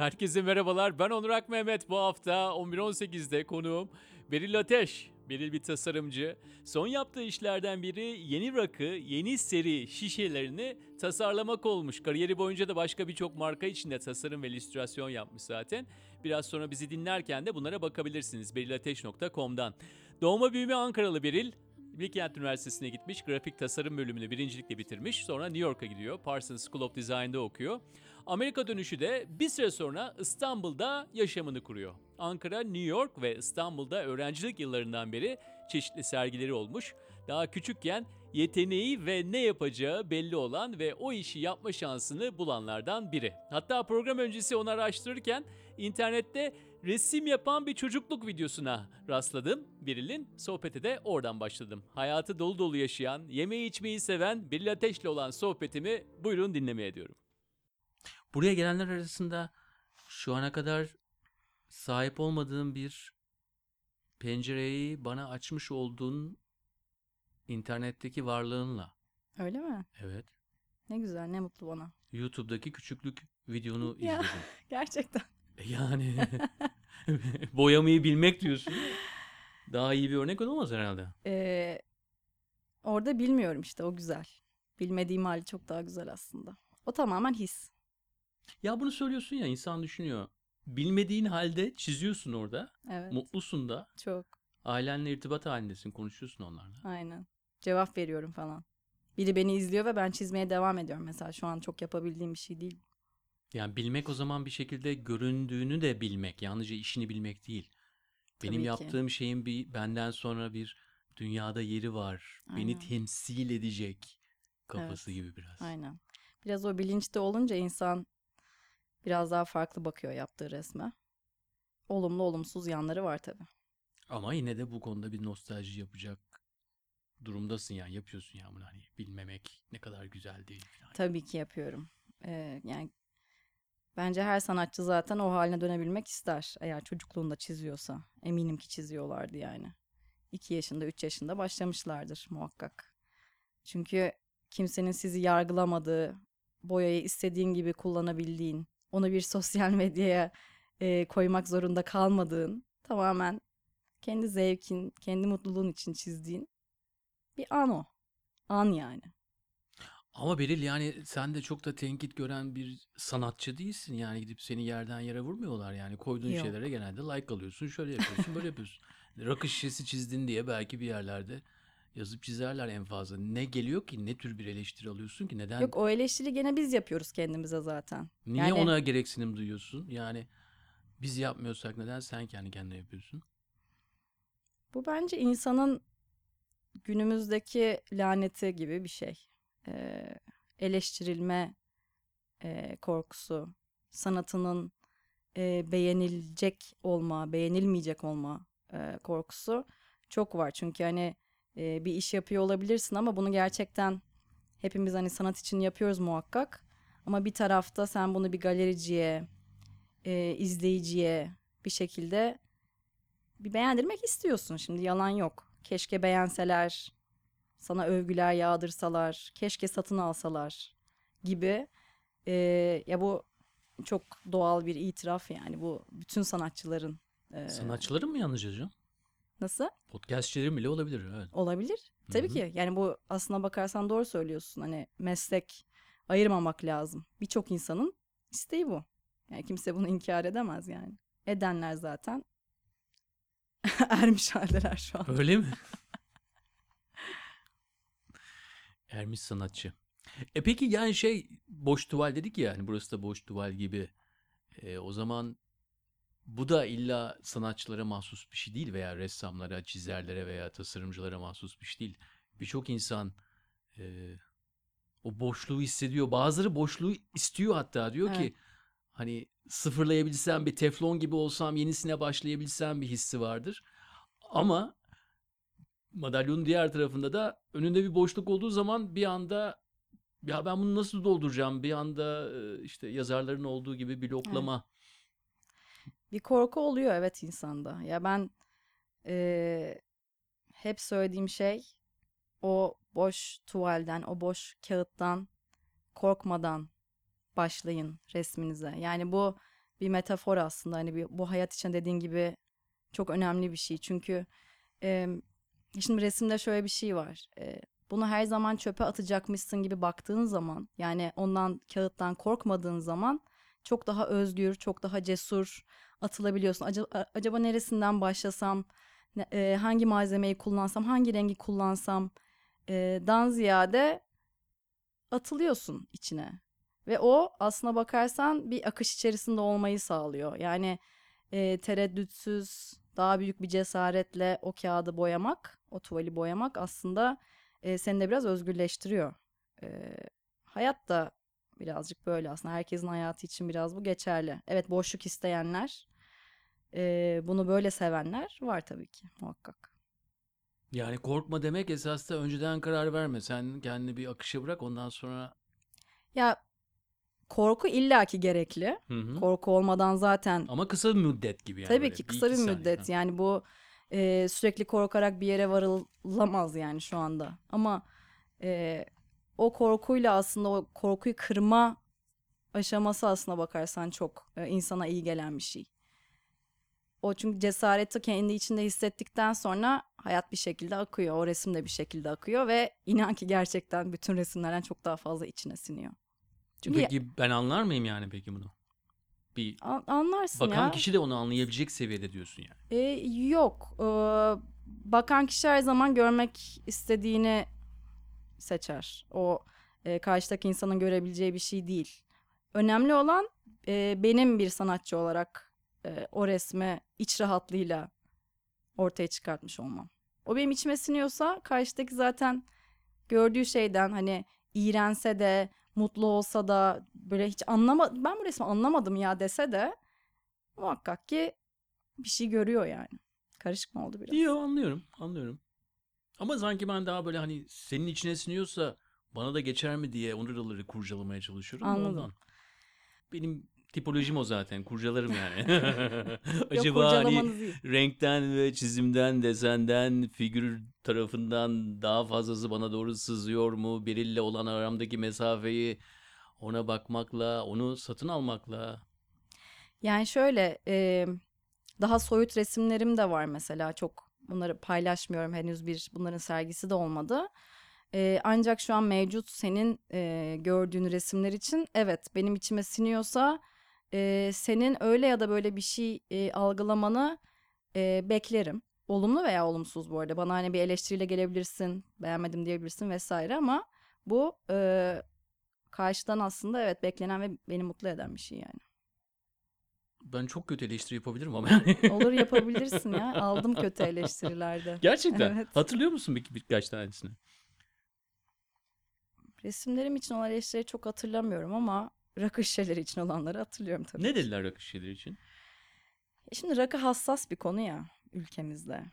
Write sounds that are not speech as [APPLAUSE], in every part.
Herkese merhabalar. Ben Onur Ak Mehmet. Bu hafta 11.18'de konuğum Beril Ateş. Beril bir tasarımcı. Son yaptığı işlerden biri yeni rakı, yeni seri şişelerini tasarlamak olmuş. Kariyeri boyunca da başka birçok marka için de tasarım ve illüstrasyon yapmış zaten. Biraz sonra bizi dinlerken de bunlara bakabilirsiniz berilateş.com'dan. Doğma büyüme Ankaralı Beril. Bilkent Üniversitesi'ne gitmiş, grafik tasarım bölümünü birincilikle bitirmiş. Sonra New York'a gidiyor, Parsons School of Design'da okuyor. Amerika dönüşü de bir süre sonra İstanbul'da yaşamını kuruyor. Ankara, New York ve İstanbul'da öğrencilik yıllarından beri çeşitli sergileri olmuş. Daha küçükken yeteneği ve ne yapacağı belli olan ve o işi yapma şansını bulanlardan biri. Hatta program öncesi onu araştırırken internette resim yapan bir çocukluk videosuna rastladım. Biril'in sohbete de oradan başladım. Hayatı dolu dolu yaşayan, yemeği içmeyi seven Biril Ateş'le olan sohbetimi buyurun dinlemeye diyorum. Buraya gelenler arasında şu ana kadar sahip olmadığım bir pencereyi bana açmış olduğun internetteki varlığınla. Öyle mi? Evet. Ne güzel, ne mutlu bana. YouTube'daki küçüklük videonu [LAUGHS] Ya. izledim. Gerçekten. Yani [LAUGHS] boyamayı bilmek diyorsun. [LAUGHS] Daha iyi bir örnek olamaz herhalde. Ee, orada bilmiyorum işte, o güzel. Bilmediğim hali çok daha güzel aslında. O tamamen his. Ya bunu söylüyorsun ya insan düşünüyor. Bilmediğin halde çiziyorsun orada. Evet, Mutlusun da. çok. Ailenle irtibat halindesin. Konuşuyorsun onlarla. Aynen. Cevap veriyorum falan. Biri beni izliyor ve ben çizmeye devam ediyorum mesela. Şu an çok yapabildiğim bir şey değil. Yani bilmek o zaman bir şekilde göründüğünü de bilmek. Yalnızca işini bilmek değil. Benim Tabii ki. yaptığım şeyin bir benden sonra bir dünyada yeri var. Beni Aynen. temsil edecek kafası Evet. gibi biraz. Aynen. Biraz o bilinçte olunca insan biraz daha farklı bakıyor yaptığı resme. Olumlu olumsuz yanları var tabii. Ama yine de bu konuda bir nostalji yapacak durumdasın yani yapıyorsun ya bunu hani bilmemek ne kadar güzel değil falan. Tabii ki yapıyorum. Ee, yani bence her sanatçı zaten o haline dönebilmek ister. Eğer çocukluğunda çiziyorsa. Eminim ki çiziyorlardı yani. 2 yaşında, 3 yaşında başlamışlardır muhakkak. Çünkü kimsenin sizi yargılamadığı, boyayı istediğin gibi kullanabildiğin, onu bir sosyal [LAUGHS] medyaya e, koymak zorunda kalmadığın, tamamen kendi zevkin, kendi mutluluğun için çizdiğin bir an o. An yani. Ama Beril yani sen de çok da tenkit gören bir sanatçı değilsin. Yani gidip seni yerden yere vurmuyorlar yani. Koyduğun Yok. şeylere genelde like alıyorsun. Şöyle yapıyorsun, böyle [LAUGHS] yapıyorsun. Rakı şişesi çizdin diye belki bir yerlerde yazıp çizerler en fazla. Ne geliyor ki? Ne tür bir eleştiri alıyorsun ki? Neden? Yok o eleştiri gene biz yapıyoruz kendimize zaten. Niye yani- ona gereksinim duyuyorsun? Yani biz yapmıyorsak neden sen kendi kendine yapıyorsun? Bu bence insanın günümüzdeki laneti gibi bir şey. Ee, eleştirilme e, korkusu, sanatının e, beğenilecek olma, beğenilmeyecek olma e, korkusu çok var. Çünkü hani e, bir iş yapıyor olabilirsin ama bunu gerçekten hepimiz hani sanat için yapıyoruz muhakkak. Ama bir tarafta sen bunu bir galericiye, e, izleyiciye bir şekilde bir beğendirmek istiyorsun şimdi yalan yok. Keşke beğenseler, sana övgüler yağdırsalar, keşke satın alsalar gibi. Ee, ya bu çok doğal bir itiraf yani bu bütün sanatçıların. e, Sanatçıların mı yanlış yazıyor? Nasıl? Podcastçilerin bile olabilir. Evet. Olabilir. Tabii Hı hı. ki yani bu aslına bakarsan doğru söylüyorsun. Hani meslek ayırmamak lazım. Birçok insanın isteği bu. Yani kimse bunu inkar edemez yani. Edenler zaten [LAUGHS] ermiş haldeler şu an. Öyle mi? [LAUGHS] Ermiş sanatçı. E peki yani şey boş tuval dedik ya hani burası da boş tuval gibi. E, o zaman bu da illa sanatçılara mahsus bir şey değil veya ressamlara, çizerlere veya tasarımcılara mahsus bir şey değil. Birçok insan e, o boşluğu hissediyor. Bazıları boşluğu istiyor hatta diyor ki Evet. hani sıfırlayabilsem bir teflon gibi olsam yenisine başlayabilsem bir hissi vardır. Ama madalyonun diğer tarafında da önünde bir boşluk olduğu zaman bir anda ya ben bunu nasıl dolduracağım? Bir anda işte yazarların olduğu gibi bloklama. Bir korku oluyor evet insanda. Ya ben eee, hep söylediğim şey o boş tuvalden, o boş kağıttan korkmadan başlayın resminize. Yani bu bir metafor aslında. Hani bir, bu hayat için dediğin gibi çok önemli bir şey. Çünkü e, şimdi resimde şöyle bir şey var. E, bunu her zaman çöpe atacakmışsın gibi baktığın zaman yani ondan kağıttan korkmadığın zaman çok daha özgür, çok daha cesur atılabiliyorsun. Acaba, acaba neresinden başlasam, e, hangi malzemeyi kullansam, hangi rengi kullansam e, dan ziyade atılıyorsun içine. Ve o aslına bakarsan bir akış içerisinde olmayı sağlıyor. Yani e, tereddütsüz, daha büyük bir cesaretle o kağıdı boyamak, o tuvali boyamak aslında e, seni de biraz özgürleştiriyor. E, hayat da birazcık böyle aslında. Herkesin hayatı için biraz bu geçerli. Evet boşluk isteyenler, e, bunu böyle sevenler var tabii ki muhakkak. Yani korkma demek esas da önceden karar verme. Sen kendini bir akışa bırak ondan sonra Ya korku illaki gerekli. Hı hı. Korku olmadan zaten Ama kısa bir müddet gibi yani. Tabii böyle ki bir kısa bir saniye. müddet Ha. yani bu e, sürekli korkarak bir yere varılamaz yani şu anda. Ama e, o korkuyla aslında o korkuyu kırma aşaması aslına bakarsan çok e, insana iyi gelen bir şey. O çünkü cesareti kendi içinde hissettikten sonra hayat bir şekilde akıyor. O resim de bir şekilde akıyor ve inan ki gerçekten bütün resimlerden çok daha fazla içine siniyor. Çünkü Peki ben anlar mıyım yani peki bunu? Bir an- anlarsın bakan ya. kişi de onu anlayabilecek seviyede diyorsun yani. E, yok. Ee, bakan kişi her zaman görmek istediğini seçer. O e, karşıdaki insanın görebileceği bir şey değil. Önemli olan e, benim bir sanatçı olarak e, o resmi iç rahatlığıyla ortaya çıkartmış olmam. O benim içime siniyorsa karşıdaki zaten gördüğü şeyden hani iğrense de mutlu olsa da böyle hiç anlama ben bu resmi anlamadım ya dese de muhakkak ki bir şey görüyor yani. Karışık mı oldu biraz? Yok anlıyorum anlıyorum. Ama sanki ben daha böyle hani senin içine siniyorsa bana da geçer mi diye onuraları kurcalamaya çalışıyorum. Anladım. ondan. Benim tipolojim o zaten. Kurcalarım yani. [LAUGHS] [LAUGHS] Acaba hani kurcalamanız iyi. renkten ve çizimden, desenden, figür tarafından daha fazlası bana doğru sızıyor mu? Biriyle olan aramdaki mesafeyi ona bakmakla, onu satın almakla. Yani şöyle e, daha soyut resimlerim de var mesela çok bunları paylaşmıyorum henüz bir bunların sergisi de olmadı. E, ancak şu an mevcut senin e, gördüğün resimler için evet benim içime siniyorsa e, senin öyle ya da böyle bir şey e, algılamanı e, beklerim. Olumlu veya olumsuz bu arada. Bana hani bir eleştiriyle gelebilirsin, beğenmedim diyebilirsin vesaire ama bu e, karşıdan aslında evet beklenen ve beni mutlu eden bir şey yani. Ben çok kötü eleştiri yapabilirim ama yani. Olur yapabilirsin ya. [LAUGHS] Aldım kötü eleştirilerde. Gerçekten. Evet. Hatırlıyor musun bir, birkaç tanesini? Resimlerim için olan eleştirileri çok hatırlamıyorum ama rakı şişeleri için olanları hatırlıyorum tabii. Ne dediler rakı şişeleri için? E Şimdi rakı hassas bir konu ya ülkemizde.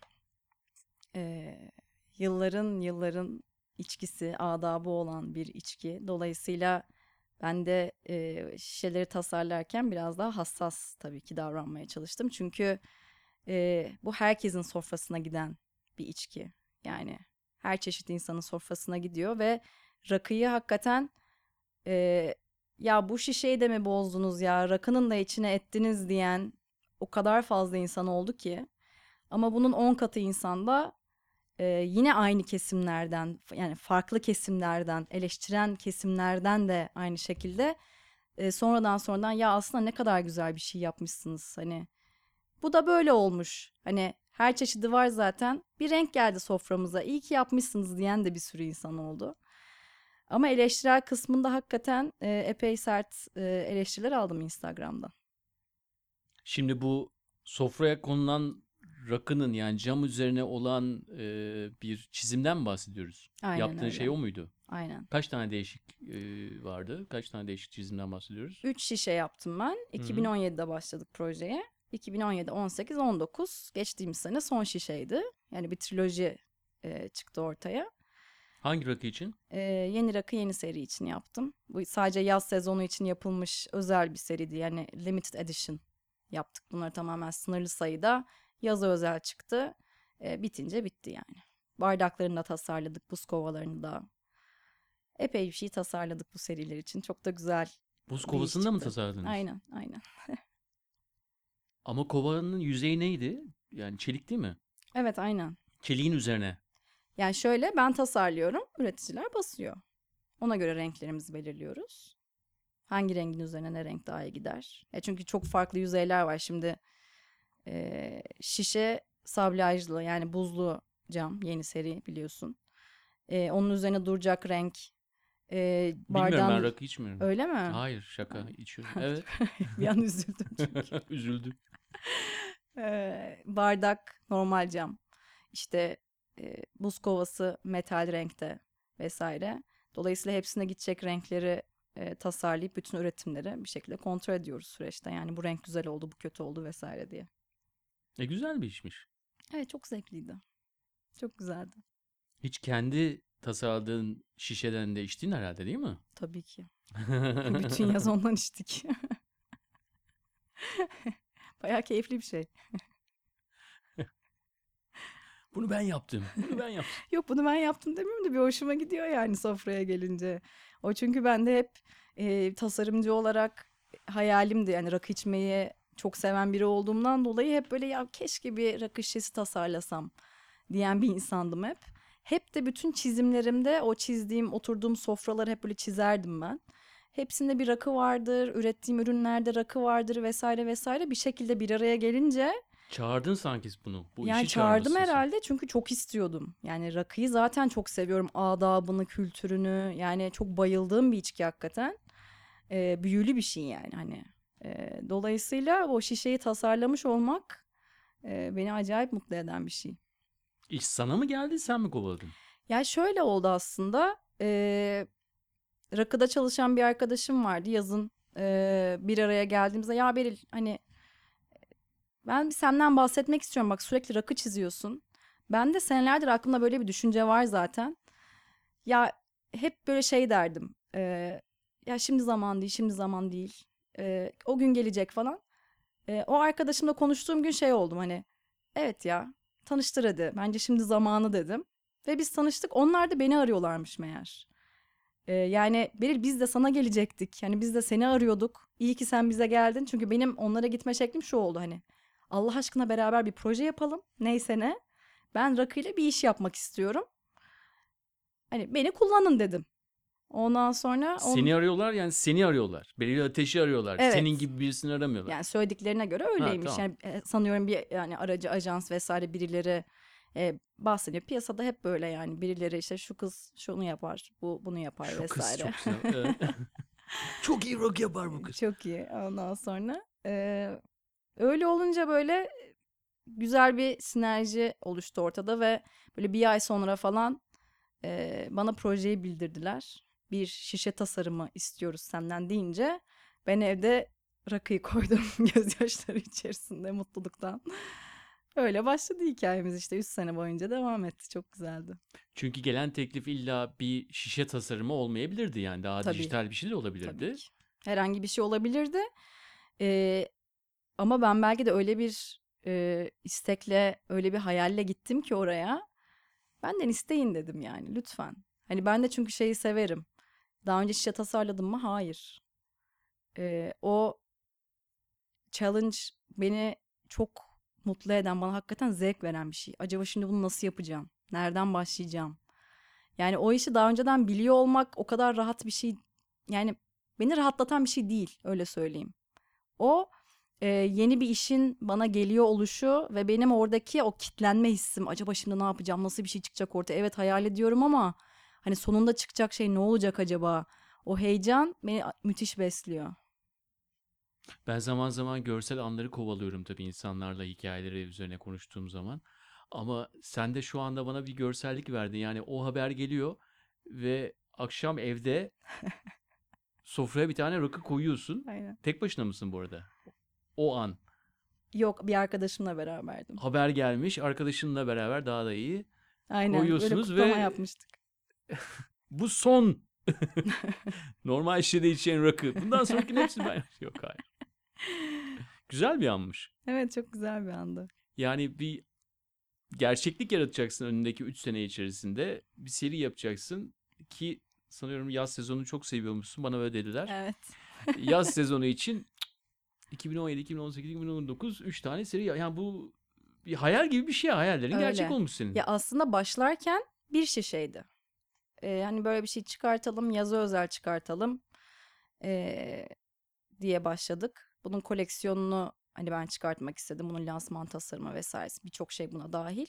Ee, yılların yılların içkisi, adabı olan bir içki. Dolayısıyla ben de e, şişeleri tasarlarken biraz daha hassas tabii ki davranmaya çalıştım. Çünkü e, bu herkesin sofrasına giden bir içki. Yani her çeşit insanın sofrasına gidiyor ve rakıyı hakikaten e, ya bu şişeyi de mi bozdunuz ya? Rakının da içine ettiniz diyen o kadar fazla insan oldu ki. Ama bunun 10 katı insanda e, yine aynı kesimlerden yani farklı kesimlerden eleştiren kesimlerden de aynı şekilde e, sonradan sonradan ya aslında ne kadar güzel bir şey yapmışsınız hani. Bu da böyle olmuş. Hani her çeşidi var zaten. Bir renk geldi soframıza. İyi ki yapmışsınız. diyen de bir sürü insan oldu. Ama eleştirel kısmında hakikaten e, epey sert e, eleştiriler aldım Instagram'dan. Şimdi bu sofraya konulan rakının yani cam üzerine olan e, bir çizimden mi bahsediyoruz? Aynen Yaptığın öyle. şey o muydu? Aynen. Kaç tane değişik e, vardı? Kaç tane değişik çizimden bahsediyoruz? 3 şişe yaptım ben. 2017'de başladık projeye. 2017, 18, 19 geçtiğimiz sene son şişeydi. Yani bir triloji e, çıktı ortaya. Hangi rakı için? E, yeni rakı yeni seri için yaptım. Bu sadece yaz sezonu için yapılmış özel bir seriydi. Yani limited edition yaptık. Bunları tamamen sınırlı sayıda yaza özel çıktı. E, bitince bitti yani. Bardaklarını da tasarladık, buz kovalarını da. Epey bir şey tasarladık bu seriler için. Çok da güzel Buz bir iş kovasında mı tasarladınız? Aynen, aynen. [LAUGHS] Ama kovanın yüzeyi neydi? Yani çelik değil mi? Evet aynen. Çeliğin üzerine. Yani şöyle ben tasarlıyorum, üreticiler basıyor. Ona göre renklerimizi belirliyoruz. Hangi rengin üzerine ne renk daha iyi gider? E çünkü çok farklı yüzeyler var. Şimdi e, şişe sablajlı yani buzlu cam yeni seri biliyorsun. E, onun üzerine duracak renk. E, Bilmiyorum bardağın... ben rakı içmiyorum. Öyle mi? Hayır şaka içiyorum. [LAUGHS] Evet. Bir an üzüldüm [LAUGHS] çünkü. Üzüldüm. Ee, [LAUGHS] bardak normal cam. İşte e, buz kovası metal renkte vesaire. Dolayısıyla hepsine gidecek renkleri e, tasarlayıp bütün üretimleri bir şekilde kontrol ediyoruz süreçte. Yani bu renk güzel oldu, bu kötü oldu vesaire diye. E güzel bir işmiş. Evet çok zevkliydi. Çok güzeldi. Hiç kendi tasarladığın şişeden de içtin herhalde değil mi? Tabii ki. Bütün yaz [LAUGHS] ondan içtik. [LAUGHS] Bayağı keyifli bir şey. Bunu ben yaptım. Bunu ben yaptım. [LAUGHS] Yok bunu ben yaptım demiyorum da bir hoşuma gidiyor yani sofraya gelince. O çünkü ben de hep e, tasarımcı olarak hayalimdi yani rakı içmeyi çok seven biri olduğumdan dolayı hep böyle ya keşke bir rakı şişesi tasarlasam diyen bir insandım hep. Hep de bütün çizimlerimde o çizdiğim oturduğum sofraları hep böyle çizerdim ben. Hepsinde bir rakı vardır, ürettiğim ürünlerde rakı vardır vesaire vesaire bir şekilde bir araya gelince Çağırdın sanki bunu. Bu yani işi çağırdım sen. herhalde çünkü çok istiyordum. Yani rakıyı zaten çok seviyorum. Adabını, kültürünü. Yani çok bayıldığım bir içki hakikaten. Ee, büyülü bir şey yani hani. Ee, dolayısıyla o şişeyi tasarlamış olmak e, beni acayip mutlu eden bir şey. İş sana mı geldi sen mi kovaladın? Ya şöyle oldu aslında. E, rakıda çalışan bir arkadaşım vardı yazın e, bir araya geldiğimizde. Ya Beril hani ben bir senden bahsetmek istiyorum. Bak sürekli rakı çiziyorsun. Ben de senelerdir aklımda böyle bir düşünce var zaten. Ya hep böyle şey derdim. e, ya şimdi zaman değil, şimdi zaman değil. E, o gün gelecek falan. E, o arkadaşımla konuştuğum gün şey oldum hani. Evet ya tanıştır hadi. Bence şimdi zamanı dedim. Ve biz tanıştık. Onlar da beni arıyorlarmış meğer. Ee, yani Beril biz de sana gelecektik. Yani biz de seni arıyorduk. İyi ki sen bize geldin. Çünkü benim onlara gitme şeklim şu oldu hani. Allah aşkına beraber bir proje yapalım. Neyse ne. Ben rakıyla bir iş yapmak istiyorum. Hani beni kullanın dedim. Ondan sonra on- Seni arıyorlar yani seni arıyorlar. Beril Ateş'i arıyorlar. Evet. Senin gibi birisini aramıyorlar. Yani söylediklerine göre öyleymiş. tamam. Yani e, sanıyorum bir yani aracı ajans vesaire birileri e, bahsediyor. Piyasada hep böyle yani birileri işte şu kız şunu yapar, bu bunu yapar Şu kız vesaire. çok güzel. Evet. [LAUGHS] çok iyi rock yapar bu kız. Çok iyi. Ondan sonra e, öyle olunca böyle güzel bir sinerji oluştu ortada ve böyle bir ay sonra falan e, bana projeyi bildirdiler. Bir şişe tasarımı istiyoruz senden deyince ben evde rakıyı [LAUGHS] koydum gözyaşları içerisinde mutluluktan. Öyle başladı hikayemiz işte 3 sene boyunca devam etti. Çok güzeldi. Çünkü gelen teklif illa bir şişe tasarımı olmayabilirdi yani. Daha Tabii. dijital bir şey de olabilirdi. Tabii ki. Herhangi bir şey olabilirdi. Ee, ama ben belki de öyle bir e, istekle, öyle bir hayalle gittim ki oraya. Benden isteyin dedim yani lütfen. Hani ben de çünkü şeyi severim. Daha önce şişe tasarladım mı? Hayır. Ee, o challenge beni çok mutlu eden, bana hakikaten zevk veren bir şey. Acaba şimdi bunu nasıl yapacağım? Nereden başlayacağım? Yani o işi daha önceden biliyor olmak o kadar rahat bir şey. Yani beni rahatlatan bir şey değil öyle söyleyeyim. O e, yeni bir işin bana geliyor oluşu ve benim oradaki o kitlenme hissim. Acaba şimdi ne yapacağım? Nasıl bir şey çıkacak ortaya? Evet hayal ediyorum ama hani sonunda çıkacak şey ne olacak acaba? O heyecan beni müthiş besliyor. Ben zaman zaman görsel anları kovalıyorum tabii insanlarla hikayeleri üzerine konuştuğum zaman. Ama sen de şu anda bana bir görsellik verdin. Yani o haber geliyor ve akşam evde [LAUGHS] sofraya bir tane rakı koyuyorsun. Aynen. Tek başına mısın bu arada? O an. Yok bir arkadaşımla beraberdim. Haber gelmiş arkadaşınla beraber daha da iyi. Aynen. Koyuyorsunuz böyle kutlama ve- yapmıştık. [LAUGHS] Bu son. [LAUGHS] Normal şişede içen rakı. Bundan sonrakinin hepsini ben... [LAUGHS] Yok hayır. Güzel bir anmış. Evet çok güzel bir andı. Yani bir gerçeklik yaratacaksın önündeki 3 sene içerisinde. Bir seri yapacaksın ki sanıyorum yaz sezonu çok seviyormuşsun. Bana öyle dediler. Evet. Yaz sezonu için 2017, 2018, 2019 3 tane seri. Yani bu bir hayal gibi bir şey. Hayallerin Öyle. gerçek olmuş senin. Ya aslında başlarken bir şişeydi. Ee, hani böyle bir şey çıkartalım, yazı özel çıkartalım ee, diye başladık. Bunun koleksiyonunu hani ben çıkartmak istedim. Bunun lansman tasarımı vesairesi birçok şey buna dahil.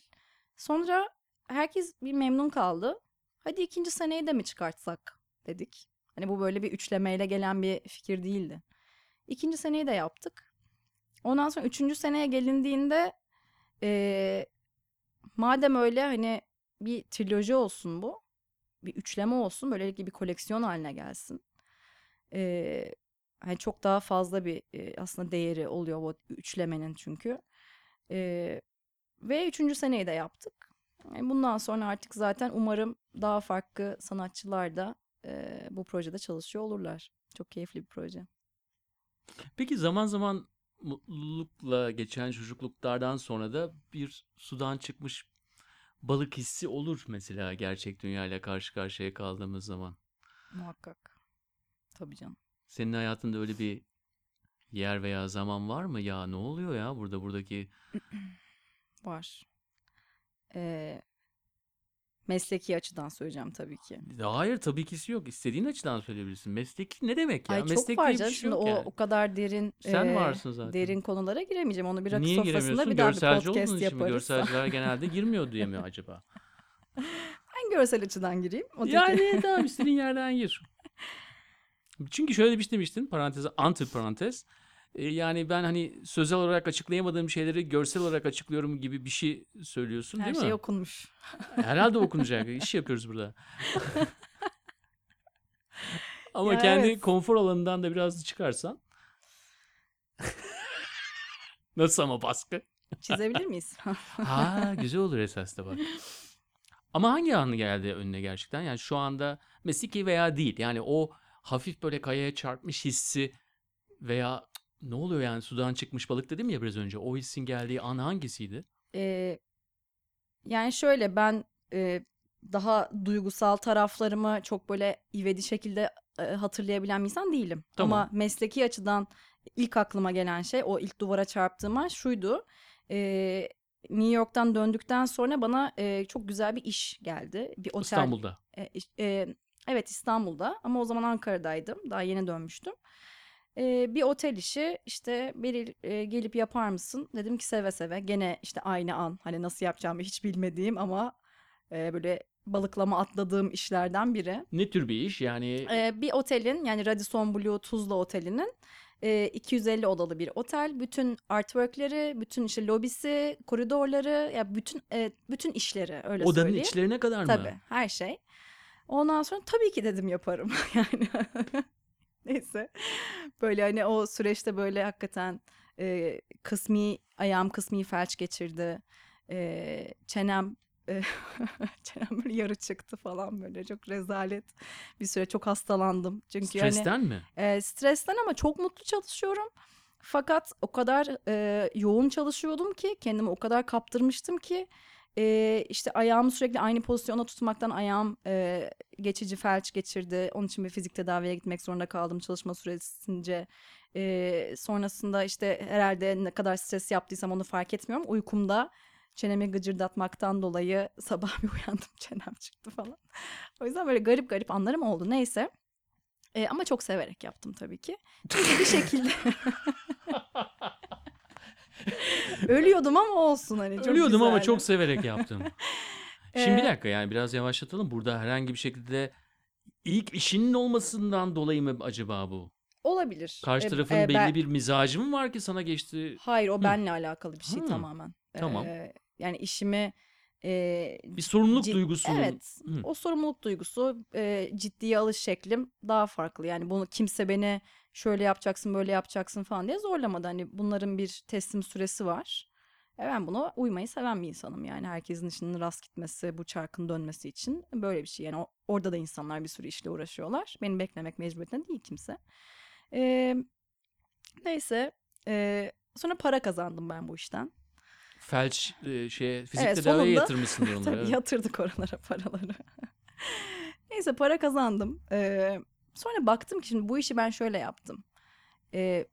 Sonra herkes bir memnun kaldı. Hadi ikinci seneyi de mi çıkartsak dedik. Hani bu böyle bir üçlemeyle gelen bir fikir değildi. İkinci seneyi de yaptık. Ondan sonra üçüncü seneye gelindiğinde ee, madem öyle hani bir triloji olsun bu. Bir üçleme olsun. Böylelikle bir koleksiyon haline gelsin. Ee, hani çok daha fazla bir e, aslında değeri oluyor bu üçlemenin çünkü. Ee, ve üçüncü seneyi de yaptık. Yani bundan sonra artık zaten umarım daha farklı sanatçılar da e, bu projede çalışıyor olurlar. Çok keyifli bir proje. Peki zaman zaman mutlulukla geçen çocukluklardan sonra da bir sudan çıkmış balık hissi olur mesela gerçek dünyayla karşı karşıya kaldığımız zaman. Muhakkak. Tabii canım. Senin hayatında öyle bir yer veya zaman var mı? Ya ne oluyor ya burada buradaki [CLEARS THROAT] Var. Ee, mesleki açıdan söyleyeceğim tabii ki. Hayır tabii ki yok. İstediğin açıdan söyleyebilirsin. Mesleki ne demek ya? Ay çok Meslek var diye bir canım. şey Şimdi yok o, yani. o kadar derin Sen varsın zaten. derin konulara giremeyeceğim. Onu bir rakı Niye sofrasında giremiyorsun? bir daha bir Görselci podcast olduğun için mi? yaparız. Görselciler [LAUGHS] genelde girmiyor diye mi acaba? [LAUGHS] Ben görsel açıdan gireyim. O da- Yani tamam istediğin [LAUGHS] yerden gir. Çünkü şöyle bir şey demiştin paranteze anti parantez. Ee, Yani ben hani sözel olarak açıklayamadığım şeyleri görsel olarak açıklıyorum gibi bir şey söylüyorsun Her değil şey mi? okunmuş. Herhalde okunacak. [LAUGHS] İş yapıyoruz burada. [LAUGHS] Ama Ya kendi evet. konfor alanından da biraz çıkarsan. [LAUGHS] Nasıl ama baskı? Çizebilir miyiz? Ha güzel olur esas da bak. Ama hangi anı geldi önüne gerçekten? Yani şu anda mesleki veya değil. Yani o hafif böyle kayaya çarpmış hissi veya "Cık, ne oluyor yani sudan çıkmış balık dedim ya biraz önce. O hissin geldiği an hangisiydi? Ee, yani şöyle ben e, daha duygusal taraflarımı çok böyle ivedi şekilde e, hatırlayabilen bir insan değilim. Tamam. Ama mesleki açıdan ilk aklıma gelen şey o ilk duvara çarptığım an şuydu. Ee, New York'tan döndükten sonra bana e, çok güzel bir iş geldi. Bir otel. İstanbul'da. E, e, evet İstanbul'da ama o zaman Ankara'daydım. Daha yeni dönmüştüm. E, bir otel işi işte Beril e, gelip yapar mısın? Dedim ki seve seve. Gene işte aynı an hani nasıl yapacağımı hiç bilmediğim ama e, böyle balıklama atladığım işlerden biri. Ne tür bir iş? Yani E, bir otelin yani Radisson Blu Tuzla Oteli'nin e, 250 odalı bir otel. Bütün artworkleri, bütün işte lobisi, koridorları, ya bütün e, bütün işleri öyle odanın söyleyeyim. içlerine kadar mı? Tabii her şey. Ondan sonra tabii ki dedim yaparım [LAUGHS] yani. Neyse. Böyle hani o süreçte böyle hakikaten e, kısmi ayağım kısmi felç geçirdi. E, çenem [LAUGHS] çenem böyle yarı çıktı falan böyle çok rezalet bir süre çok hastalandım. Çünkü hani Stresten mi? e, stresten ama çok mutlu çalışıyorum. Fakat o kadar e, yoğun çalışıyordum ki kendimi o kadar kaptırmıştım ki e, işte ayağımı sürekli aynı pozisyona tutmaktan ayağım e, geçici felç geçirdi. Onun için bir fizik tedaviye gitmek zorunda kaldım çalışma süresince. E, sonrasında işte herhalde ne kadar stres yaptıysam onu fark etmiyorum. Uykumda çenemi gıcırdatmaktan dolayı [LAUGHS] sabah bir uyandım çenem çıktı falan. O yüzden böyle garip garip anlarım oldu. Neyse. E, ama çok severek yaptım tabii ki. Çünkü bir şekilde [LAUGHS] [LAUGHS] [LAUGHS] ölüyordum ama olsun hani çok Ölüyordum ama güzeldi. çok severek yaptım. [LAUGHS] Şimdi bir dakika yani biraz yavaşlatalım. Burada herhangi bir şekilde ilk işinin olmasından dolayı mı acaba bu? olabilir. Karşı E, tarafın e, belli ben- bir mizacı mı var ki sana geçti? Hayır o benle alakalı bir şey Hı. tamamen. Tamam. Ee, yani işimi e, Bir sorumluluk cid- duygusunun. Evet. Hı. O sorumluluk duygusu e, ciddiye alış şeklim daha farklı. Yani bunu kimse beni şöyle yapacaksın böyle yapacaksın falan diye zorlamadı. Hani bunların bir teslim süresi var. E ben buna uymayı seven bir insanım yani. Herkesin işinin rast gitmesi, bu çarkın dönmesi için böyle bir şey. Yani orada da insanlar bir sürü işle uğraşıyorlar. Benim beklemek mecburiyetinde değil kimse. E, neyse. e, sonra para kazandım ben bu işten. Felç e, şeye fizik Evet, tedaviye sonunda- yatırmışsındır onları. [LAUGHS] Tabii evet. yatırdık oralara paraları. [LAUGHS] Neyse para kazandım. Ee, sonra baktım ki şimdi bu işi ben şöyle yaptım. Ee,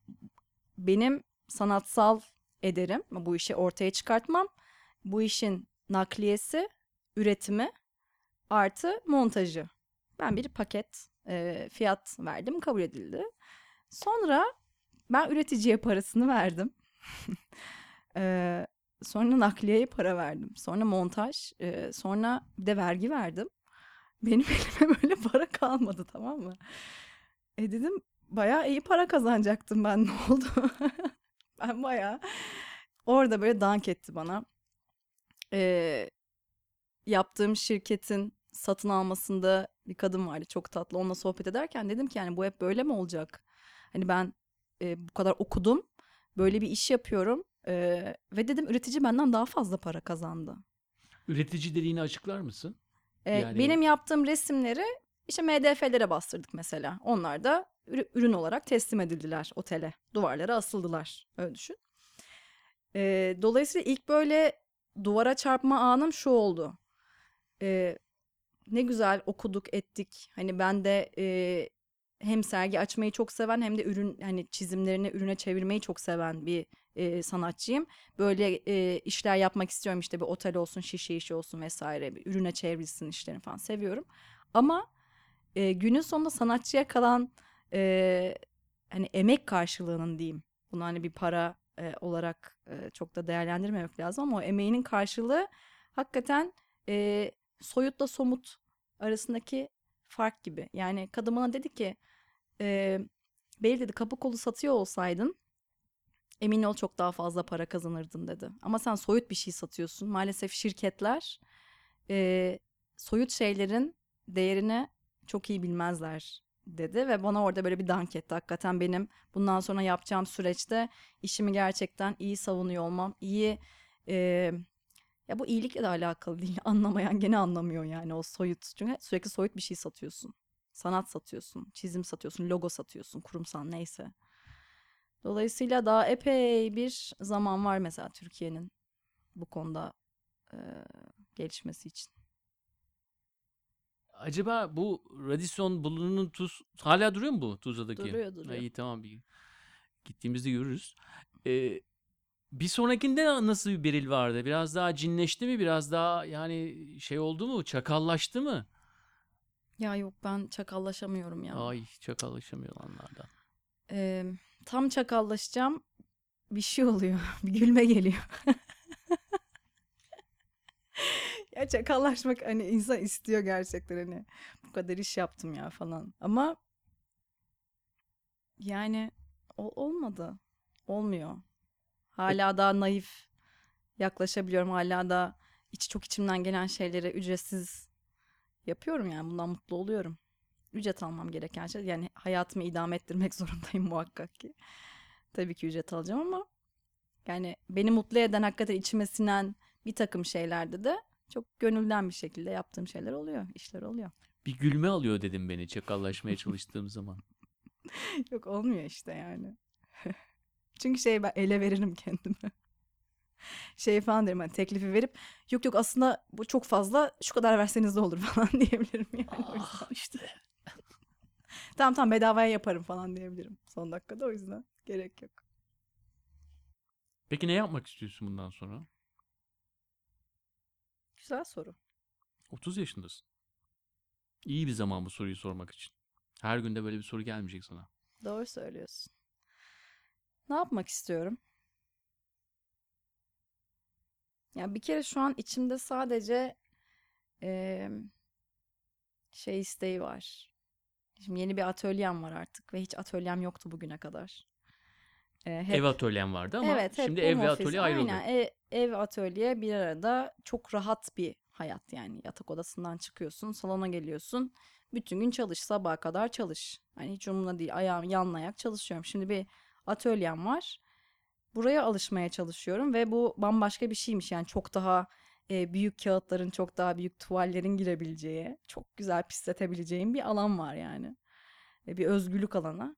benim sanatsal ederim bu işi ortaya çıkartmam. Bu işin nakliyesi, üretimi artı montajı. Ben bir paket e, fiyat verdim, kabul edildi. Sonra ben üreticiye parasını verdim. Eee, [LAUGHS] sonra nakliyeye para verdim. Sonra montaj, eee, sonra bir de vergi verdim. Benim [LAUGHS] elime böyle para kalmadı tamam mı? E dedim bayağı iyi para kazanacaktım ben [LAUGHS] ne oldu? ben bayağı orada böyle dank etti bana. Eee, yaptığım şirketin satın almasında bir kadın vardı çok tatlı. Onunla sohbet ederken dedim ki yani bu hep böyle mi olacak? Hani ben e, bu kadar okudum, böyle bir iş yapıyorum e, ve dedim üretici benden daha fazla para kazandı. Üretici dediğini açıklar mısın? E, Yani- Benim yaptığım resimleri işte MDF'lere bastırdık mesela. Onlar da ürü- ürün olarak teslim edildiler otele. Duvarlara asıldılar. Öyle düşün. E, dolayısıyla ilk böyle duvara çarpma anım şu oldu. E, ne güzel okuduk ettik. Hani ben de e, hem sergi açmayı çok seven hem de ürün hani çizimlerini ürüne çevirmeyi çok seven bir e, sanatçıyım. Böyle e, işler yapmak istiyorum işte bir otel olsun, şişe işi olsun vesaire. Bir ürüne çevrilsin işlerini falan seviyorum. Ama e, günün sonunda sanatçıya kalan e, hani emek karşılığının diyeyim. Bunu hani bir para e, olarak e, çok da değerlendirmemek lazım ama o emeğinin karşılığı hakikaten e, soyutla somut arasındaki fark gibi. Yani kadın dedi ki e, Bey dedi kapı kolu satıyor olsaydın emin ol çok daha fazla para kazanırdın dedi. Ama sen soyut bir şey satıyorsun. Maalesef şirketler e, soyut şeylerin değerini çok iyi bilmezler dedi ve bana orada böyle bir dank etti. Hakikaten benim bundan sonra yapacağım süreçte işimi gerçekten iyi savunuyor olmam, iyi e, ya bu iyilikle de alakalı değil. [LAUGHS] Anlamayan gene anlamıyor yani o soyut. Çünkü sürekli soyut bir şey satıyorsun. Sanat satıyorsun, çizim satıyorsun, logo satıyorsun, kurumsal neyse. Dolayısıyla daha epey bir zaman var mesela Türkiye'nin bu konuda e, gelişmesi için. Acaba bu Radisson Blu'nun tuz hala duruyor mu bu Tuzla'daki? Duruyor, Ha, duruyor. iyi tamam bir gittiğimizde görürüz. Ee, bir sonrakinde nasıl bir Beril vardı? Biraz daha cinleşti mi? Biraz daha yani şey oldu mu? Çakallaştı mı? Ya yok ben çakallaşamıyorum ya. Ay çakallaşamıyor onlardan. E, tam çakallaşacağım bir şey oluyor. [LAUGHS] bir gülme geliyor. [LAUGHS] ya çakallaşmak hani insan istiyor gerçekten hani bu kadar iş yaptım ya falan. Ama yani ol- olmadı. Olmuyor. Hala daha naif yaklaşabiliyorum. Hala da iç çok içimden gelen şeyleri ücretsiz yapıyorum yani bundan mutlu oluyorum. Ücret almam gereken şey. Yani hayatımı idame ettirmek [LAUGHS] zorundayım muhakkak ki. Tabii ki ücret alacağım ama yani beni mutlu eden hakikaten içime sinen bir takım şeylerde de çok gönülden bir şekilde yaptığım şeyler oluyor, işler oluyor. Bir gülme alıyor dedim beni çakallaşmaya çalıştığım zaman. [LAUGHS] Yok olmuyor işte yani. [LAUGHS] Çünkü şey ben ele veririm kendimi. [LAUGHS] Şey falan derim hani teklifi verip yok yok aslında bu çok fazla şu kadar verseniz de olur [LAUGHS] falan diyebilirim yani. o yüzden. Ah, işte. [LAUGHS] Tamam tamam bedavaya yaparım falan diyebilirim son dakikada o yüzden gerek yok. Peki ne yapmak istiyorsun bundan sonra? Güzel soru. 30 yaşındasın. İyi bir zaman bu soruyu sormak için. Her günde böyle bir soru gelmeyecek sana. Doğru söylüyorsun. Ne yapmak istiyorum? Ya bir kere şu an içimde sadece eee, şey isteği var. Şimdi yeni bir atölyem var artık ve hiç atölyem yoktu bugüne kadar. Hep- Ev atölyen vardı ama evet, şimdi ev ve atölye ayrıldı. Aynen, ev, ev atölye bir arada çok rahat bir hayat yani. Yatak odasından çıkıyorsun, salona geliyorsun. Bütün gün çalış, sabaha kadar çalış. Hani hiç umurumda değil, ayağım yanlayak çalışıyorum. Şimdi bir atölyem var. Buraya alışmaya çalışıyorum ve bu bambaşka bir şeymiş. Yani çok daha e, büyük kağıtların, çok daha büyük tuvallerin girebileceği, çok güzel pisletebileceğim bir alan var yani. E, bir özgürlük alanı.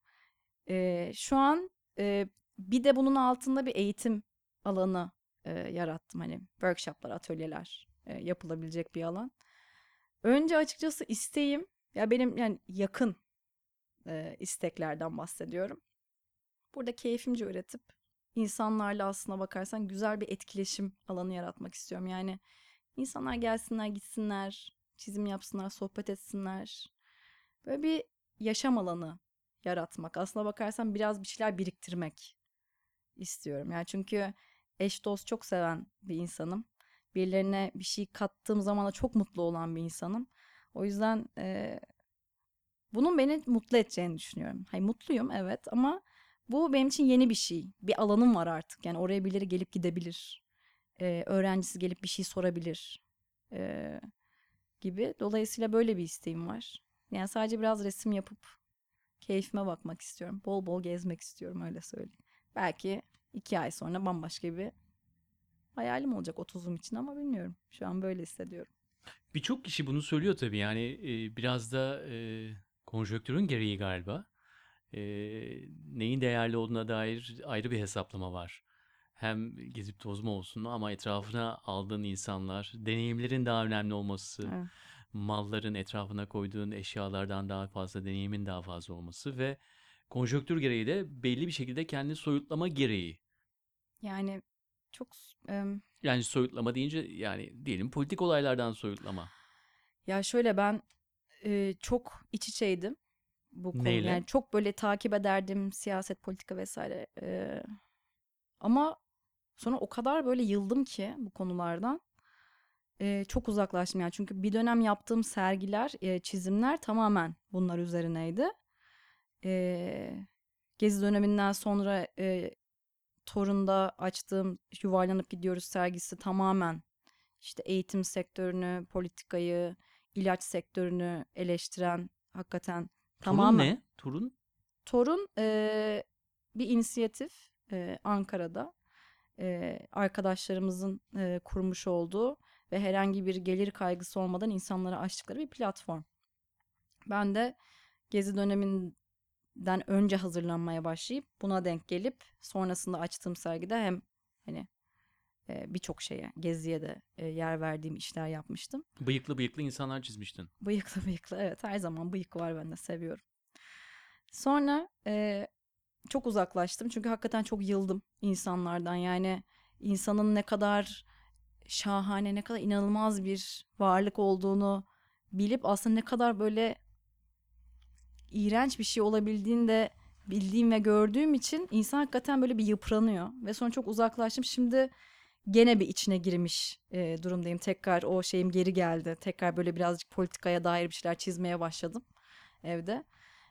E, şu an e, bir de bunun altında bir eğitim alanı e, yarattım. Hani workshoplar, atölyeler e, yapılabilecek bir alan. Önce açıkçası isteğim, ya benim yani yakın e, isteklerden bahsediyorum. Burada keyfimce üretip insanlarla aslına bakarsan güzel bir etkileşim alanı yaratmak istiyorum. Yani insanlar gelsinler, gitsinler, çizim yapsınlar, sohbet etsinler. Böyle bir yaşam alanı yaratmak. Aslına bakarsan biraz bir şeyler biriktirmek istiyorum. Yani çünkü eş dost çok seven bir insanım. Birilerine bir şey kattığım zaman da çok mutlu olan bir insanım. O yüzden e, bunun beni mutlu edeceğini düşünüyorum. Hayır mutluyum evet ama bu benim için yeni bir şey. Bir alanım var artık. Yani oraya birileri gelip gidebilir. E, öğrencisi gelip bir şey sorabilir. E, gibi. Dolayısıyla böyle bir isteğim var. Yani sadece biraz resim yapıp keyfime bakmak istiyorum. Bol bol gezmek istiyorum öyle söyleyeyim. Belki iki ay sonra bambaşka bir hayalim olacak 30'um için ama bilmiyorum. Şu an böyle hissediyorum. Birçok kişi bunu söylüyor tabii yani e, biraz da e, konjonktürün gereği galiba. E, neyin değerli olduğuna dair ayrı bir hesaplama var. Hem gezip tozma olsun ama etrafına aldığın insanlar, deneyimlerin daha önemli olması, Evet. malların etrafına koyduğun eşyalardan daha fazla, deneyimin daha fazla olması ve konjonktür gereği de belli bir şekilde kendini soyutlama gereği. Yani çok em, Yani soyutlama deyince yani diyelim politik olaylardan soyutlama. ya şöyle ben e, çok iç içeydim bu konu. Neyle? Yani çok böyle takip ederdim siyaset, politika vesaire. E, ama sonra o kadar böyle yıldım ki bu konulardan. E, çok uzaklaştım yani çünkü bir dönem yaptığım sergiler, e, çizimler tamamen bunlar üzerineydi. E, Gezi döneminden sonra e, Torun'da açtığım Yuvarlanıp Gidiyoruz sergisi tamamen işte eğitim sektörünü, politikayı, ilaç sektörünü eleştiren hakikaten Tamamen. ne? Turun? Torun e, bir inisiyatif e, Ankara'da e, arkadaşlarımızın e, kurmuş olduğu ve herhangi bir gelir kaygısı olmadan insanlara açtıkları bir platform. Ben de Gezi döneminden önce hazırlanmaya başlayıp buna denk gelip sonrasında açtığım sergide hem hani birçok şeye, Gezi'ye de yer verdiğim işler yapmıştım. Bıyıklı bıyıklı insanlar çizmiştin. [LAUGHS] Bıyıklı bıyıklı evet her zaman bıyık var ben de seviyorum. Sonra e, çok uzaklaştım çünkü hakikaten çok yıldım insanlardan yani insanın ne kadar şahane ne kadar inanılmaz bir varlık olduğunu bilip aslında ne kadar böyle iğrenç bir şey olabildiğini de bildiğim ve gördüğüm için insan hakikaten böyle bir yıpranıyor ve sonra çok uzaklaştım şimdi gene bir içine girmiş e, durumdayım. Tekrar o şeyim geri geldi. Tekrar böyle birazcık politikaya dair bir şeyler çizmeye başladım evde.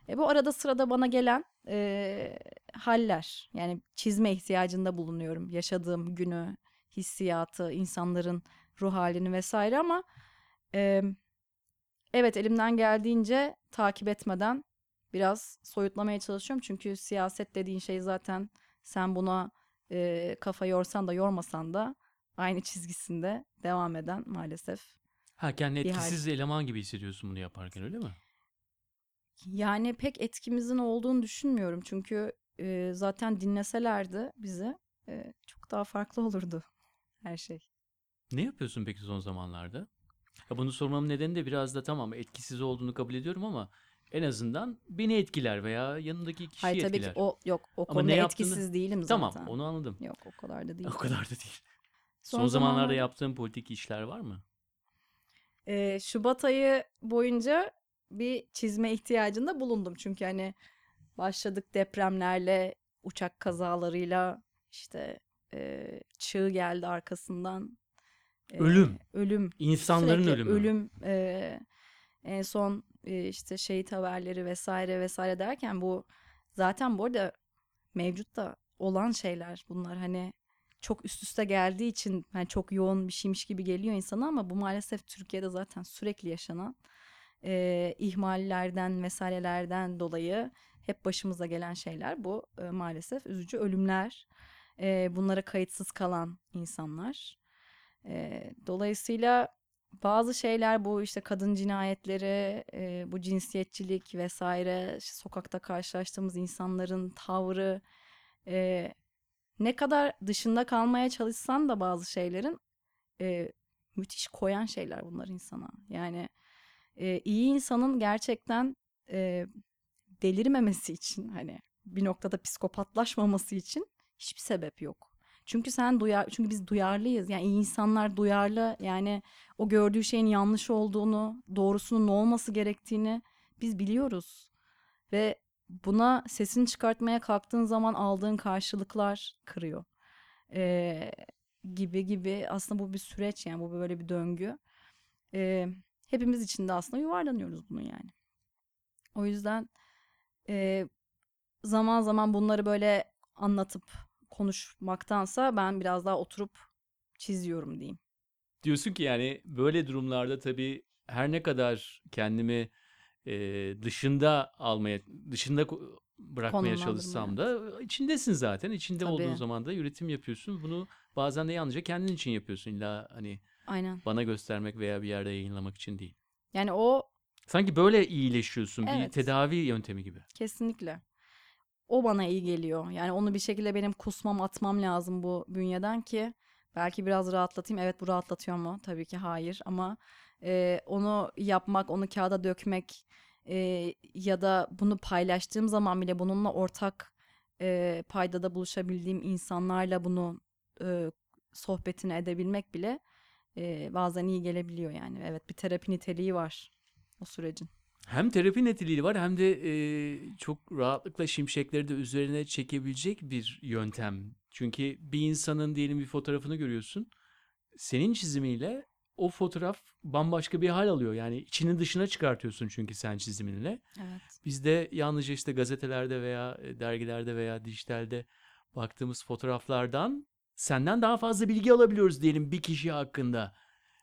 E, bu arada sırada bana gelen e, haller. Yani çizme ihtiyacında bulunuyorum. Yaşadığım günü, hissiyatı, insanların ruh halini vesaire ama e, evet elimden geldiğince takip etmeden biraz soyutlamaya çalışıyorum. Çünkü siyaset dediğin şey zaten sen buna e, kafa yorsan da yormasan da aynı çizgisinde devam eden maalesef. Ha kendi Bir hal. etkisiz eleman gibi hissediyorsun bunu yaparken öyle mi? Yani pek etkimizin olduğunu düşünmüyorum. Çünkü e, zaten dinleselerdi bizi e, çok daha farklı olurdu her şey. Ne yapıyorsun peki son zamanlarda? Ya bunu sormamın nedeni de biraz da tamam etkisiz olduğunu kabul ediyorum ama en azından beni etkiler veya yanındaki kişiyi Hayır tabii etkiler. ki o yok o konuda ne yaptığını- etkisiz değilim zaten. Tamam onu anladım. Yok o kadar da değil. [LAUGHS] O kadar da değil. Son, zamanlarda yaptığın politik işler var mı? Ee, Şubat ayı boyunca bir çizme ihtiyacında bulundum. Çünkü hani başladık depremlerle, uçak kazalarıyla işte e, çığ geldi arkasından. E, Ölüm. Ölüm. İnsanların Sürekli ölümü. Ölüm. e, en son işte şehit haberleri vesaire vesaire derken bu zaten bu arada mevcut da olan şeyler bunlar. Hani çok üst üste geldiği için hani çok yoğun bir şeymiş gibi geliyor insana ama bu maalesef Türkiye'de zaten sürekli yaşanan e, ihmallerden vesairelerden dolayı hep başımıza gelen şeyler bu. E, maalesef üzücü ölümler e, bunlara kayıtsız kalan insanlar. E, dolayısıyla bazı şeyler bu işte kadın cinayetleri, e, bu cinsiyetçilik vesaire, işte sokakta karşılaştığımız insanların tavrı, e, ne kadar dışında kalmaya çalışsan da bazı şeylerin e, müthiş koyan şeyler bunlar insana. Yani e, iyi insanın gerçekten e, delirmemesi için hani bir noktada psikopatlaşmaması için hiçbir sebep yok. Çünkü sen duyar çünkü biz duyarlıyız. Yani insanlar duyarlı. Yani o gördüğü şeyin yanlış olduğunu, doğrusunun ne olması gerektiğini biz biliyoruz. Ve buna sesini çıkartmaya kalktığın zaman aldığın karşılıklar kırıyor. Ee, gibi gibi aslında bu bir süreç yani bu böyle bir döngü. Ee, hepimiz içinde aslında yuvarlanıyoruz bunun yani. O yüzden e, zaman zaman bunları böyle anlatıp konuşmaktansa ben biraz daha oturup çiziyorum diyeyim. Diyorsun ki yani böyle durumlarda tabii her ne kadar kendimi e, dışında almaya, dışında bırakmaya çalışsam da içindesin zaten. İçinde olduğun Tabii. zaman da üretim yapıyorsun. Bunu bazen de yalnızca kendin için yapıyorsun. İlla hani Aynen. bana göstermek veya bir yerde yayınlamak için değil. Yani o Sanki böyle iyileşiyorsun. Bir Evet. tedavi yöntemi gibi. kesinlikle. O bana iyi geliyor. Yani onu bir şekilde benim kusmam atmam lazım bu bünyeden ki belki biraz rahatlatayım. Evet bu rahatlatıyor mu? Tabii ki hayır ama e, onu yapmak, onu kağıda dökmek e, ya da bunu paylaştığım zaman bile bununla ortak e, paydada buluşabildiğim insanlarla bunu e, sohbetini edebilmek bile e, bazen iyi gelebiliyor yani. Evet bir terapi niteliği var o sürecin. Hem terapi niteliği var hem de e, çok rahatlıkla şimşekleri de üzerine çekebilecek bir yöntem. Çünkü bir insanın diyelim bir fotoğrafını görüyorsun. Senin çizimiyle o fotoğraf bambaşka bir hal alıyor. Yani içini dışına çıkartıyorsun çünkü sen çiziminle. Evet. Biz de yalnızca işte gazetelerde veya e, dergilerde veya dijitalde baktığımız fotoğraflardan senden daha fazla bilgi alabiliyoruz diyelim bir kişi hakkında.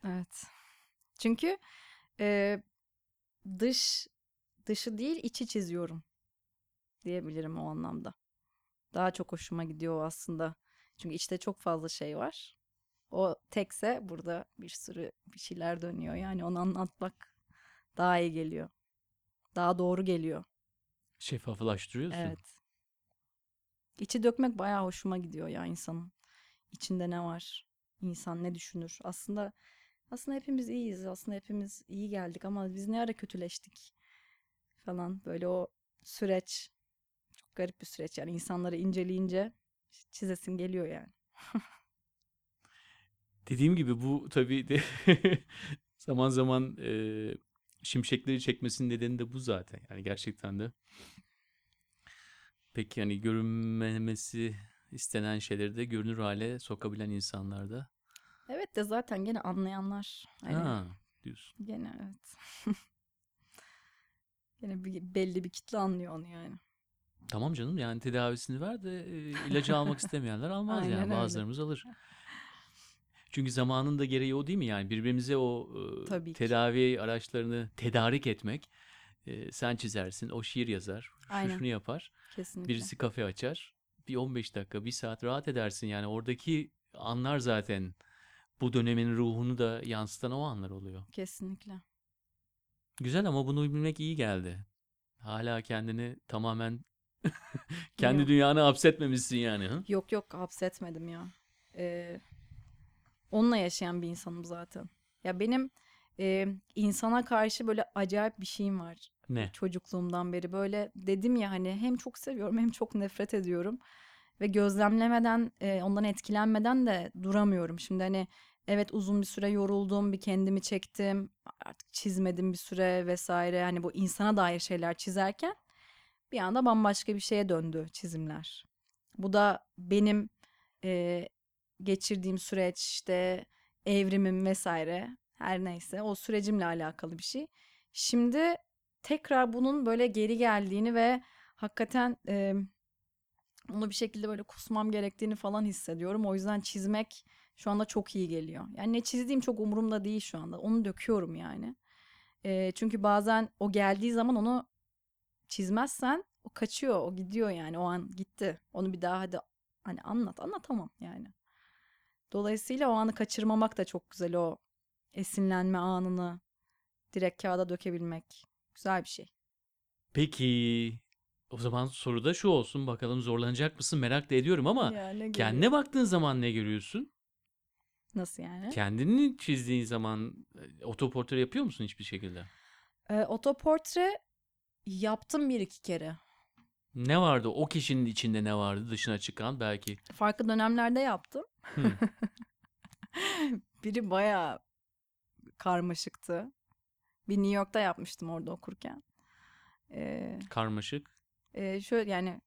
Evet. Çünkü e, dış dışı değil içi çiziyorum diyebilirim o anlamda. Daha çok hoşuma gidiyor aslında. Çünkü içte çok fazla şey var. O tekse burada bir sürü bir şeyler dönüyor. Yani onu anlatmak daha iyi geliyor. Daha doğru geliyor. Şeffaflaştırıyorsun. Evet. İçi dökmek bayağı hoşuma gidiyor ya insanın. İçinde ne var? İnsan ne düşünür? Aslında aslında hepimiz iyiyiz. Aslında hepimiz iyi geldik ama biz ne ara kötüleştik falan. Böyle o süreç çok garip bir süreç yani insanları inceleyince çizesin geliyor yani. Dediğim gibi bu tabii de [LAUGHS] zaman zaman e, şimşekleri çekmesinin nedeni de bu zaten. Yani gerçekten de pek yani görünmemesi istenen şeyleri de görünür hale sokabilen insanlarda. De zaten gene anlayanlar. Hani Ha diyorsun. gene evet. [LAUGHS] gene bir, belli bir kitle anlıyor onu yani. Tamam canım yani tedavisini ver de e, ilacı [LAUGHS] almak istemeyenler almaz Aynen yani öyle. bazılarımız alır. Çünkü zamanın da gereği o değil mi yani birbirimize o e, Tabii ki. tedavi araçlarını tedarik etmek. E, sen çizersin, o şiir yazar, şu Aynen. şunu yapar. Kesinlikle. Birisi kafe açar. Bir 15 dakika, bir saat rahat edersin. Yani oradaki anlar zaten bu dönemin ruhunu da yansıtan o anlar oluyor. Kesinlikle. Güzel ama bunu bilmek iyi geldi. Hala kendini tamamen [LAUGHS] kendi Yok. dünyanı hapsetmemişsin yani. Hı? Yok yok hapsetmedim ya. Ee, onunla yaşayan bir insanım zaten. Ya benim e, insana karşı böyle acayip bir şeyim var. Ne? Çocukluğumdan beri böyle dedim ya hani hem çok seviyorum hem çok nefret ediyorum. Ve gözlemlemeden e, ondan etkilenmeden de duramıyorum. Şimdi hani evet uzun bir süre yoruldum bir kendimi çektim. Artık çizmedim bir süre vesaire. Hani bu insana dair şeyler çizerken bir anda bambaşka bir şeye döndü çizimler. Bu da benim e, geçirdiğim süreç işte evrimim vesaire her neyse o sürecimle alakalı bir şey. Şimdi tekrar bunun böyle geri geldiğini ve hakikaten e, onu bir şekilde böyle kusmam gerektiğini falan hissediyorum. O yüzden çizmek şu anda çok iyi geliyor. Yani ne çizdiğim çok umurumda değil şu anda. Onu döküyorum yani. E, çünkü bazen o geldiği zaman onu çizmezsen o kaçıyor, o gidiyor yani. O an gitti. Onu bir daha hadi hani anlat, anlatamam yani. Dolayısıyla o anı kaçırmamak da çok güzel o esinlenme anını direkt kağıda dökebilmek. Güzel bir şey. Peki o zaman soru da şu olsun bakalım zorlanacak mısın merak da ediyorum ama kendine baktığın zaman ne görüyorsun? Nasıl yani? Kendini çizdiğin zaman e, otoportre yapıyor musun hiçbir şekilde? Ee, otoportre yaptım bir iki kere. Ne vardı? O kişinin içinde ne vardı dışına çıkan belki? Farklı dönemlerde yaptım. Hmm. [LAUGHS] Biri bayağı karmaşıktı. Bir New York'ta yapmıştım orada okurken. Ee, Karmaşık. e, şöyle yani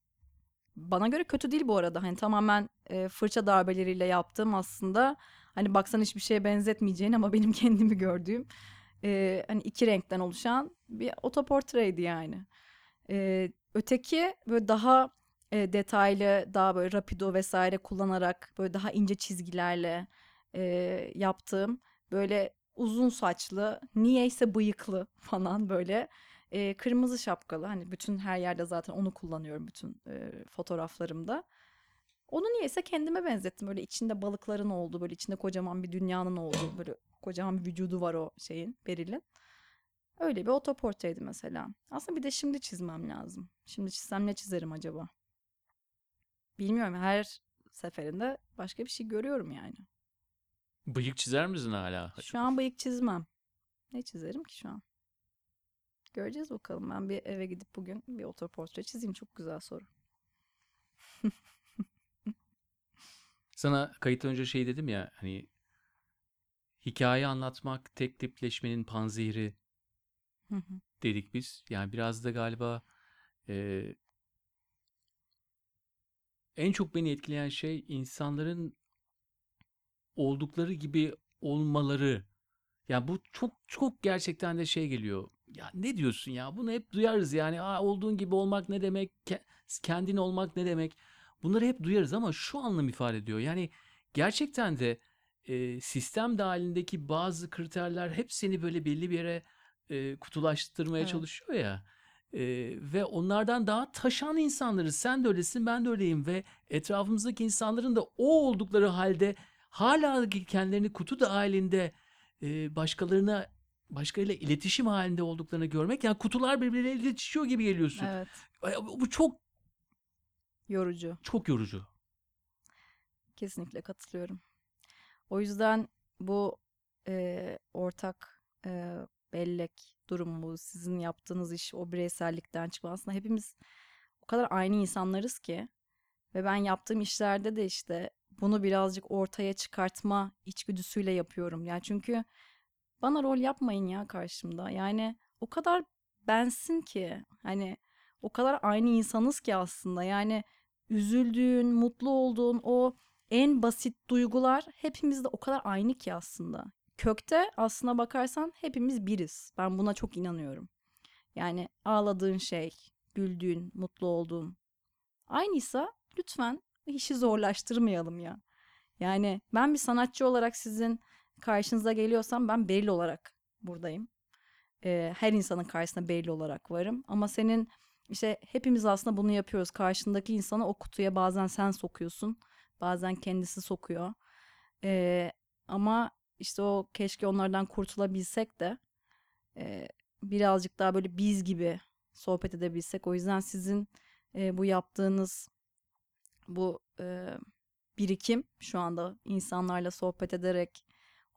bana göre kötü değil bu arada. Hani tamamen e, fırça darbeleriyle yaptığım aslında hani baksan hiçbir şeye benzetmeyeceğin ama benim [LAUGHS] kendimi gördüğüm e, hani iki renkten oluşan bir otoportreydi yani. E, öteki böyle daha e, detaylı, daha böyle rapido vesaire kullanarak böyle daha ince çizgilerle e, yaptığım böyle uzun saçlı, niyeyse bıyıklı [LAUGHS] falan böyle e, kırmızı şapkalı. Hani bütün her yerde zaten onu kullanıyorum bütün e, fotoğraflarımda. Onu niyeyse kendime benzettim. Böyle içinde balıkların olduğu, böyle içinde kocaman bir dünyanın olduğu, böyle kocaman bir vücudu var o şeyin, Beril'in. Öyle bir otoportreydi mesela. Aslında bir de şimdi çizmem lazım. Şimdi çizsem ne çizerim acaba? Bilmiyorum. Her seferinde başka bir şey görüyorum yani. Bıyık çizer misin hala? Şu an bıyık çizmem. Ne çizerim ki şu an? Göreceğiz bakalım. Ben bir eve gidip bugün bir otoportre çizeyim. Çok güzel soru. [LAUGHS] Sana kayıt önce şey dedim ya hani hikaye anlatmak tek tipleşmenin panzehiri Hı hı. dedik biz. Yani biraz da galiba e, en çok beni etkileyen şey insanların oldukları gibi olmaları. Ya bu çok çok gerçekten de şey geliyor. Ya ne diyorsun ya? Bunu hep duyarız yani. Aa, olduğun gibi olmak ne demek? Ke- Kendin olmak ne demek? Bunları hep duyarız ama şu anlam ifade ediyor. Yani gerçekten de e, sistem dahilindeki bazı kriterler hep seni böyle belli bir yere e, kutulaştırmaya Evet. çalışıyor ya. E, ve onlardan daha taşan insanlarız. Sen de öylesin, ben de öyleyim ve etrafımızdaki insanların da o oldukları halde hala kendilerini kutu dahilinde e, başkalarına başkalarıyla iletişim halinde olduklarını görmek yani kutular birbirleriyle iletişiyor gibi geliyorsun. Evet. Bu çok Yorucu. çok yorucu. Kesinlikle katılıyorum. O yüzden bu e, ortak e, bellek durumu, sizin yaptığınız iş, o bireysellikten çıkma. Aslında hepimiz o kadar aynı insanlarız ki ve ben yaptığım işlerde de işte bunu birazcık ortaya çıkartma içgüdüsüyle yapıyorum. Yani çünkü bana rol yapmayın ya karşımda. Yani o kadar bensin ki hani o kadar aynı insanız ki aslında. Yani üzüldüğün, mutlu olduğun o en basit duygular hepimizde o kadar aynı ki aslında. Kökte aslına bakarsan hepimiz biriz. Ben buna çok inanıyorum. Yani ağladığın şey, güldüğün, mutlu olduğun aynıysa lütfen işi zorlaştırmayalım ya. Yani ben bir sanatçı olarak sizin karşınıza geliyorsam ben belli olarak buradayım. Ee, her insanın karşısında belli olarak varım. Ama senin işte hepimiz aslında bunu yapıyoruz. Karşındaki insanı o kutuya bazen sen sokuyorsun. Bazen kendisi sokuyor. Ee, ama işte o keşke onlardan kurtulabilsek de e, birazcık daha böyle biz gibi sohbet edebilsek. O yüzden sizin e, bu yaptığınız bu e, birikim şu anda insanlarla sohbet ederek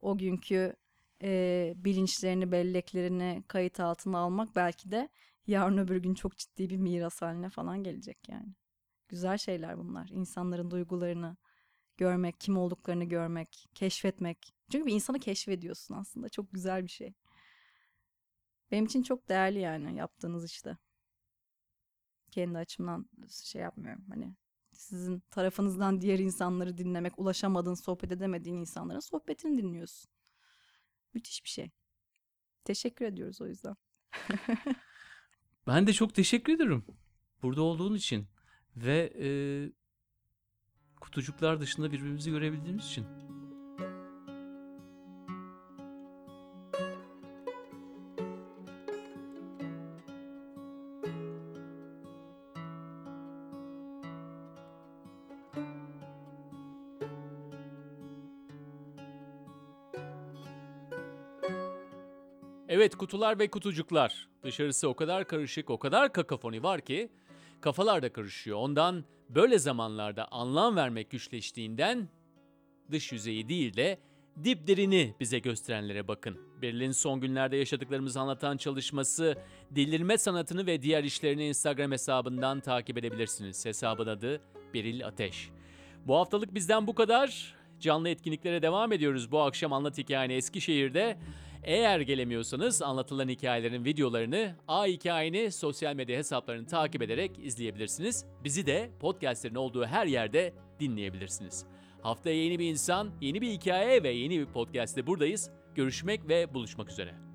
o günkü e, bilinçlerini, belleklerini kayıt altına almak belki de yarın öbür gün çok ciddi bir miras haline falan gelecek yani. Güzel şeyler bunlar. İnsanların duygularını görmek, kim olduklarını görmek, keşfetmek. Çünkü bir insanı keşfediyorsun aslında. Çok güzel bir şey. Benim için çok değerli yani yaptığınız işte. Kendi açımdan şey yapmıyorum. Hani sizin tarafınızdan diğer insanları dinlemek, ulaşamadığın, sohbet edemediğin insanların sohbetini dinliyorsun. Müthiş bir şey. Teşekkür ediyoruz o yüzden. [LAUGHS] Ben de çok teşekkür ederim. Burada olduğun için ve e, kutucuklar dışında birbirimizi görebildiğimiz için. Evet kutular ve kutucuklar. Dışarısı o kadar karışık, o kadar kakafoni var ki kafalar da karışıyor. Ondan böyle zamanlarda anlam vermek güçleştiğinden dış yüzeyi değil de diplerini bize gösterenlere bakın. Beril'in son günlerde yaşadıklarımızı anlatan çalışması Delirme Sanatını ve diğer işlerini Instagram hesabından takip edebilirsiniz. Hesabın adı Beril Ateş. Bu haftalık bizden bu kadar. Canlı etkinliklere devam ediyoruz bu akşam Anlat Hikayeni Eskişehir'de. Eğer gelemiyorsanız anlatılan hikayelerin videolarını A Hikayeni sosyal medya hesaplarını takip ederek izleyebilirsiniz. Bizi de podcastlerin olduğu her yerde dinleyebilirsiniz. Haftaya yeni bir insan, yeni bir hikaye ve yeni bir podcast'te buradayız. Görüşmek ve buluşmak üzere.